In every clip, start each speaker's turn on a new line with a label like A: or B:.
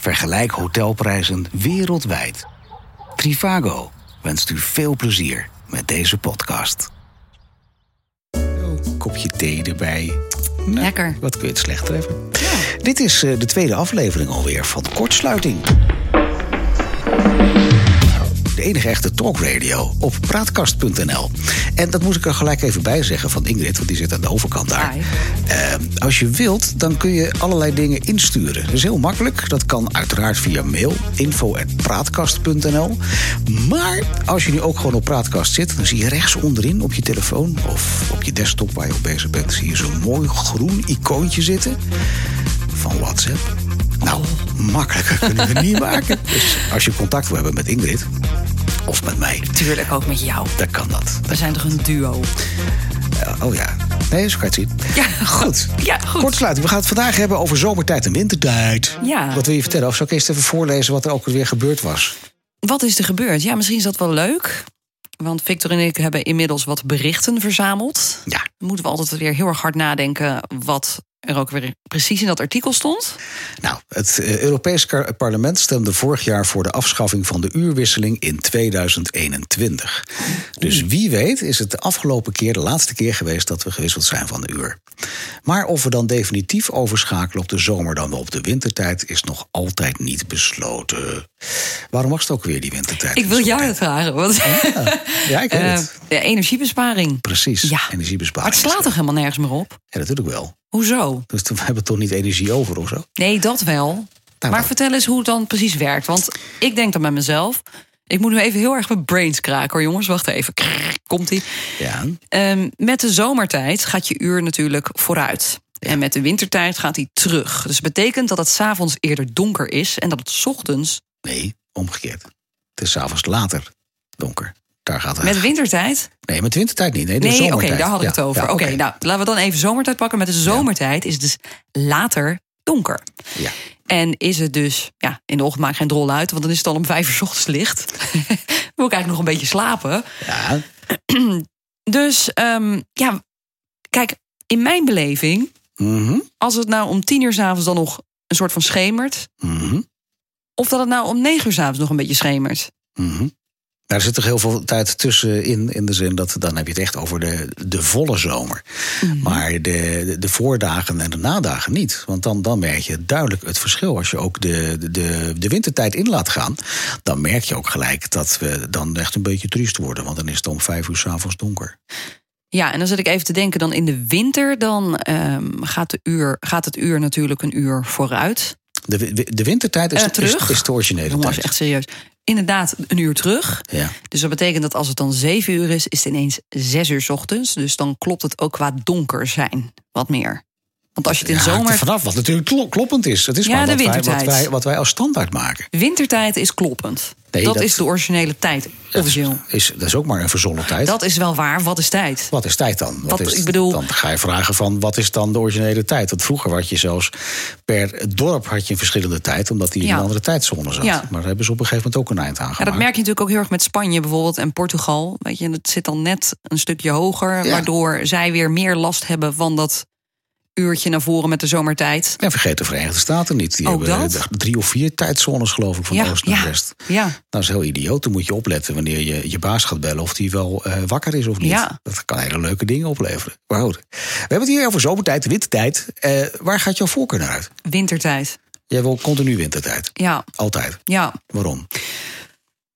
A: Vergelijk hotelprijzen wereldwijd. Trivago wenst u veel plezier met deze podcast. Kopje thee erbij. Nou,
B: Lekker.
A: Wat kun je het slecht treffen? Dit is eh, de tweede aflevering alweer van Kortsluiting. De enige echte talkradio op praatkast.nl. En dat moet ik er gelijk even bij zeggen van Ingrid, want die zit aan de overkant daar. Eh, als je wilt, dan kun je allerlei dingen insturen. Dat is heel makkelijk. Dat kan uiteraard via mail, info.praatkast.nl. Maar als je nu ook gewoon op Praatkast zit, dan zie je rechts onderin op je telefoon of op je desktop waar je op bezig bent, zie je zo'n mooi groen icoontje zitten van WhatsApp. Nou, makkelijker kunnen we niet maken. Dus als je contact wil hebben met Ingrid of met mij,
B: Tuurlijk ook met jou.
A: dan kan dat.
B: We zijn toch een duo?
A: Eh, oh ja, nee, zo kan je het zien.
B: Ja,
A: Goed.
B: Ja, goed.
A: Kortsluiting. We gaan het vandaag hebben over zomertijd en wintertijd.
B: Ja.
A: Wat wil je vertellen? Of zal ik eerst even voorlezen wat er ook weer gebeurd was?
B: Wat is er gebeurd? Ja, misschien is dat wel leuk. Want Victor en ik hebben inmiddels wat berichten verzameld.
A: Ja.
B: Dan moeten we altijd weer heel erg hard nadenken wat er ook weer precies in dat artikel stond.
A: Nou, het eh, Europees Parlement stemde vorig jaar voor de afschaffing van de uurwisseling in 2021. Dus wie weet is het de afgelopen keer, de laatste keer geweest dat we gewisseld zijn van de uur. Maar of we dan definitief overschakelen op de zomer dan wel op de wintertijd is nog altijd niet besloten. Waarom was het ook weer die wintertijd?
B: Ik wil jou dat vragen. Want,
A: Ja, ik weet
B: Eh,
A: het.
B: de energiebesparing.
A: Precies,
B: Ja.
A: energiebesparing.
B: Maar het slaat toch helemaal nergens meer op?
A: Ja, natuurlijk wel.
B: Hoezo?
A: Dus we hebben toch niet energie over of zo?
B: Nee, dat wel. maar
A: wat?
B: vertel eens hoe het dan precies werkt. Want ik denk dan bij mezelf... Ik moet nu even heel erg mijn brains kraken hoor, jongens. Wacht even. Komt-ie.
A: Ja,
B: Ehm, met de zomertijd gaat je uur natuurlijk vooruit. En met de wintertijd gaat hij terug. Dus dat betekent dat het s'avonds eerder donker is... en dat het 's ochtends
A: nee, omgekeerd. Het is s'avonds later donker. Daar gaat het.
B: met wintertijd...
A: Nee, met wintertijd niet. Nee, de
B: Nee, oké, daar had ik
A: Ja,
B: het over.
A: ja,
B: oké, nou, laten we dan even zomertijd pakken. Met de zomertijd is het dus later donker.
A: Ja.
B: En is het dus, ja, in de ochtend maakt geen drol uit... want dan is het al om vijf uur 's ochtends licht. Wil ik eigenlijk nog een beetje slapen.
A: Ja,
B: Dus, ehm, ja, kijk, in mijn beleving...
A: mhm,
B: als het nou om tien uur s'avonds dan nog een soort van schemert...
A: mhm,
B: of dat het nou om negen uur s'avonds nog een beetje schemert.
A: mhm. Er zit toch heel veel tijd tussenin, in de zin dat dan heb je het echt over de, de volle zomer.
B: Mhm.
A: Maar de, de, voordagen en de nadagen niet. Want dan, dan merk je duidelijk het verschil. Als je ook de, de, de wintertijd in laat gaan, dan merk je ook gelijk dat we dan echt een beetje triest worden. Want dan is het om vijf uur s'avonds donker.
B: Ja, en dan zit ik even te denken, dan in de winter... dan ehm, gaat, de uur, gaat het uur natuurlijk een uur vooruit.
A: De, de wintertijd is,
B: Eh,
A: is,
B: terug.
A: is de originele
B: Jongens,
A: tijd.
B: echt serieus. Inderdaad, een uur terug.
A: Ja.
B: Dus dat betekent dat als het dan zeven uur is, is het ineens zes uur 's ochtends. Dus dan klopt het ook qua donker zijn wat meer. Want als je het in
A: Ja,
B: zomer...
A: er vanaf, wat natuurlijk klo- kloppend is. Het is
B: Ja,
A: maar
B: de
A: wat wij, wat,
B: wintertijd.
A: wij, wat wij als standaard maken.
B: Wintertijd is kloppend.
A: Nee,
B: dat,
A: dat-
B: is de originele tijd, officieel.
A: Is, dat is ook maar een verzonnen tijd.
B: Dat is wel waar. Wat is tijd?
A: Wat is tijd dan? Wat
B: Wat-
A: is,
B: ik bedoel-
A: Dan ga je vragen van wat is dan de originele tijd? Want vroeger had je zelfs per dorp had je een verschillende tijd, omdat die in een andere tijdzone zat.
B: Ja.
A: Maar daar hebben ze op een gegeven moment ook een eind aan
B: Ja, dat merk je natuurlijk ook heel erg met Spanje bijvoorbeeld en Portugal. Weet je, het zit dan net een stukje hoger, waardoor zij weer meer last hebben van dat uurtje naar voren met de zomertijd.
A: En vergeet de Verenigde Staten niet. Die
B: Ook
A: hebben
B: dat?
A: drie of vier tijdzones, geloof ik, van
B: Ja,
A: oost naar
B: ja.
A: west.
B: Ja,
A: Dat is heel idioot. Dan moet je opletten wanneer je je baas gaat bellen of die wel eh, wakker is of niet.
B: Ja.
A: Dat kan hele leuke dingen opleveren. Maar goed. We hebben het hier over zomertijd, wintertijd. Eh, waar gaat jouw voorkeur naar uit?
B: wintertijd.
A: Jij wil continu wintertijd.
B: Ja,
A: Altijd.
B: ja.
A: Waarom?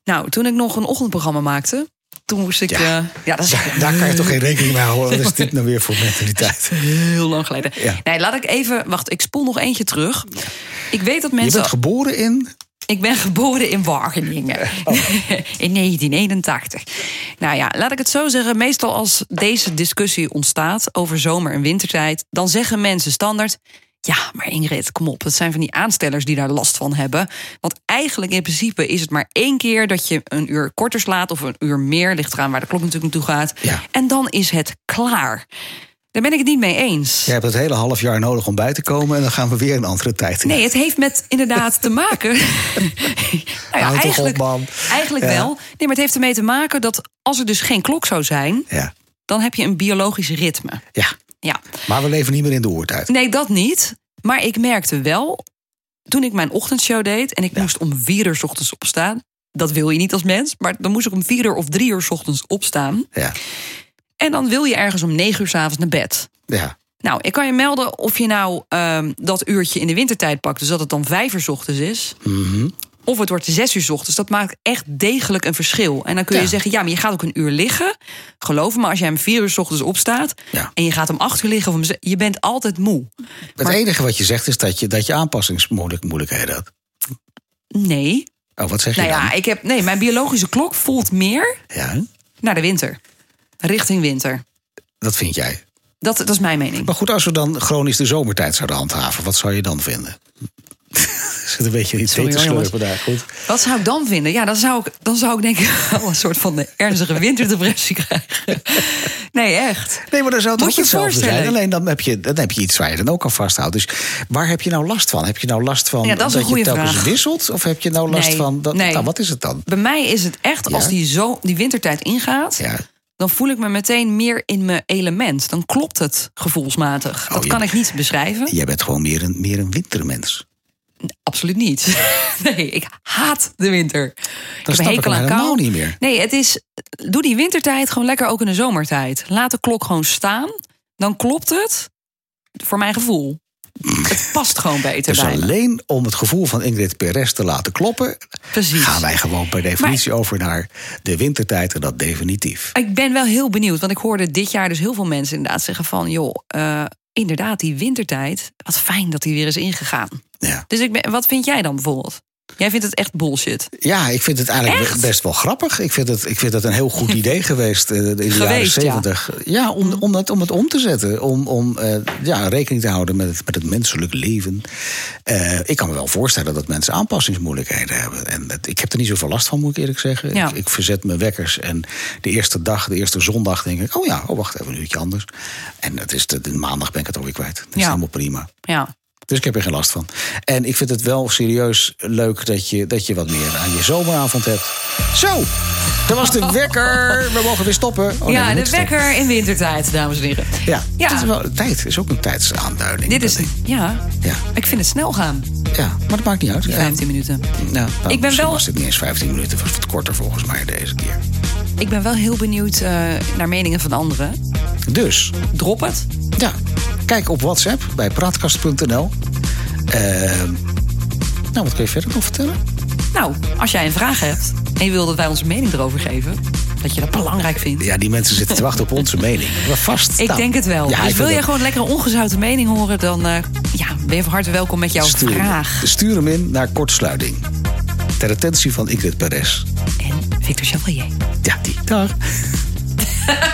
B: Nou, toen ik nog een ochtendprogramma maakte, toen moest ik.
A: Ja.
B: Ja dat is
A: Daar kan je toch geen rekening mee houden. Wat is dit nou weer voor mentaliteit?
B: heel lang geleden.
A: Ja.
B: Nee, laat ik even. Wacht, ik spoel nog eentje terug. Ik weet dat
A: Je
B: mensen.
A: bent geboren in...
B: Ik ben geboren in Wageningen. in 1981. Nou ja, laat ik het zo zeggen. Meestal als deze discussie ontstaat over zomer- en wintertijd... dan zeggen mensen standaard... Ja, maar Ingrid, kom op. Het zijn van die aanstellers die daar last van hebben. Want eigenlijk in principe is het maar één keer... dat je een uur korter slaat of een uur meer. Ligt eraan waar de klok natuurlijk naartoe gaat.
A: Ja.
B: En dan is het klaar. Daar ben ik het niet mee eens.
A: Je hebt het hele half jaar nodig om bij te komen... en dan gaan we weer een andere tijd in.
B: Nee, het heeft met inderdaad te maken. nou ja, eigenlijk,
A: op,
B: eigenlijk
A: Ja.
B: wel. Nee, maar het heeft ermee te maken dat als er dus geen klok zou zijn,
A: Ja.
B: dan heb je een biologisch ritme.
A: ja,
B: Ja.
A: maar we leven niet meer in de oertijd.
B: Nee, dat niet. Maar ik merkte wel toen ik mijn ochtendshow deed en ik moest om vier uur 's ochtends opstaan. Dat wil je niet als mens, maar dan moest ik om vier uur of drie uur 's ochtends opstaan.
A: Ja.
B: En dan wil je ergens om negen uur 's avonds naar bed.
A: Ja.
B: Nou, ik kan je melden of je nou ehm, dat uurtje in de wintertijd pakt, dus dat het dan vijf uur 's ochtends is.
A: Mhm.
B: Of het wordt zes uur 's ochtends. Dat maakt echt degelijk een verschil. En dan kun je
A: Ja.
B: zeggen, ja, maar je gaat ook een uur liggen. Geloof me, als jij om vier uur 's ochtends opstaat...
A: Ja.
B: en je gaat om acht uur liggen, of om ze- je bent altijd moe.
A: Het enige wat je zegt is dat je, dat je aanpassingsmoeilijkheden had.
B: Nee.
A: Oh, wat zeg je
B: Nou
A: dan?
B: ja, ik heb, nee, mijn biologische klok voelt meer
A: Ja,
B: naar de winter. Richting winter.
A: dat vind jij.
B: Dat, dat is mijn mening.
A: Maar goed, als we dan chronisch de zomertijd zouden handhaven, wat zou je dan vinden? Zit een beetje iets
B: Sorry,
A: te
B: hoor, jongens.
A: slurpen daar. Goed.
B: Wat zou ik dan vinden? Ja, dan zou ik, dan zou ik denk ik wel een soort van ernstige winterdepressie krijgen. Nee, echt.
A: Nee, maar dan zou het
B: Moet
A: ook
B: je
A: hetzelfde zijn. Alleen dan heb, je, dan heb je iets waar je dan ook aan vasthoudt. Dus waar heb je nou last van? Heb je nou last van
B: Ja, dat
A: je telkens
B: vraag.
A: wisselt? Of heb je nou last
B: Nee,
A: van... Dat,
B: nee.
A: Nou, wat is het dan?
B: Bij mij is het echt,
A: Ja.
B: als die, zo, die wintertijd ingaat...
A: Ja.
B: dan voel ik me meteen meer in mijn element. Dan klopt het gevoelsmatig. dat
A: je-
B: kan ik niet beschrijven.
A: Jij bent gewoon meer een, meer een wintermens.
B: Absoluut niet. Nee, ik haat de winter. ik heb hekel aan
A: helemaal
B: kou.
A: niet meer.
B: Nee, het is. Doe die wintertijd gewoon lekker ook in de zomertijd. Laat de klok gewoon staan. Dan klopt het. Voor mijn gevoel. Het past gewoon beter
A: Dus alleen om het gevoel van Ingrid Perez te laten kloppen...
B: Precies.
A: gaan wij gewoon per definitie over naar de wintertijd. En dat definitief.
B: Ik ben wel heel benieuwd, want ik hoorde dit jaar dus heel veel mensen inderdaad zeggen van, joh, eh, inderdaad die wintertijd, wat fijn dat die weer is ingegaan.
A: Ja.
B: Dus ik ben, wat vind jij dan bijvoorbeeld? Jij vindt het echt bullshit.
A: Ja, ik vind het eigenlijk
B: Echt?
A: best wel grappig. Ik vind het, ik vind het een heel goed idee geweest eh, in de jaren
B: Geweest,
A: zeventig. Ja, om, om, het, om het om te zetten. Om, om eh, ja, rekening te houden met het, met het menselijk leven. Eh, ik kan me wel voorstellen dat mensen aanpassingsmoeilijkheden hebben. En ik heb er niet zoveel last van, moet ik eerlijk zeggen.
B: Ja.
A: Ik, ik verzet mijn wekkers. En de eerste dag, de eerste zondag, denk ik... oh ja, oh, wacht even, een uurtje anders. En het is de, de maandag ben ik het alweer kwijt. Dat is
B: Ja.
A: helemaal prima.
B: Ja.
A: Dus ik heb er geen last van. En ik vind het wel serieus leuk dat je, dat je wat meer aan je zomeravond hebt. Zo, dat was de wekker. We mogen weer stoppen. Oh, nee, we
B: ja, de
A: moeten stoppen.
B: wekker in wintertijd, dames en heren.
A: Ja,
B: Ja.
A: Het is wel, tijd is ook een tijdsaanduiding.
B: Dit is, ja,
A: Ja.
B: ik vind het snel gaan,
A: Ja, maar dat maakt niet uit.
B: die
A: Ja.
B: 15 minuten.
A: Ja, nou,
B: Ik ben wel-
A: was het niet eens 15 minuten. Het was wat korter volgens mij deze keer.
B: Ik ben wel heel benieuwd eh, naar meningen van anderen.
A: Dus,
B: Drop het.
A: ja, kijk op WhatsApp bij praatkast.nl. Ehm, nou, wat kun je verder nog vertellen?
B: Nou, als jij een vraag hebt en je wil dat wij onze mening erover geven, dat je dat belangrijk vindt.
A: Ja, die mensen zitten te wachten op onze mening. Maar vast.
B: Ik
A: Nou,
B: denk het wel.
A: Ja,
B: dus wil jij gewoon lekker een ongezouten mening horen, dan eh, ja, ben je van harte welkom met jouw
A: Stuur,
B: vraag.
A: stuur hem in naar kortsluiting. Ter attentie van Ingrid Perez.
B: En Victor Chevalier.
A: Ja, die. Dag.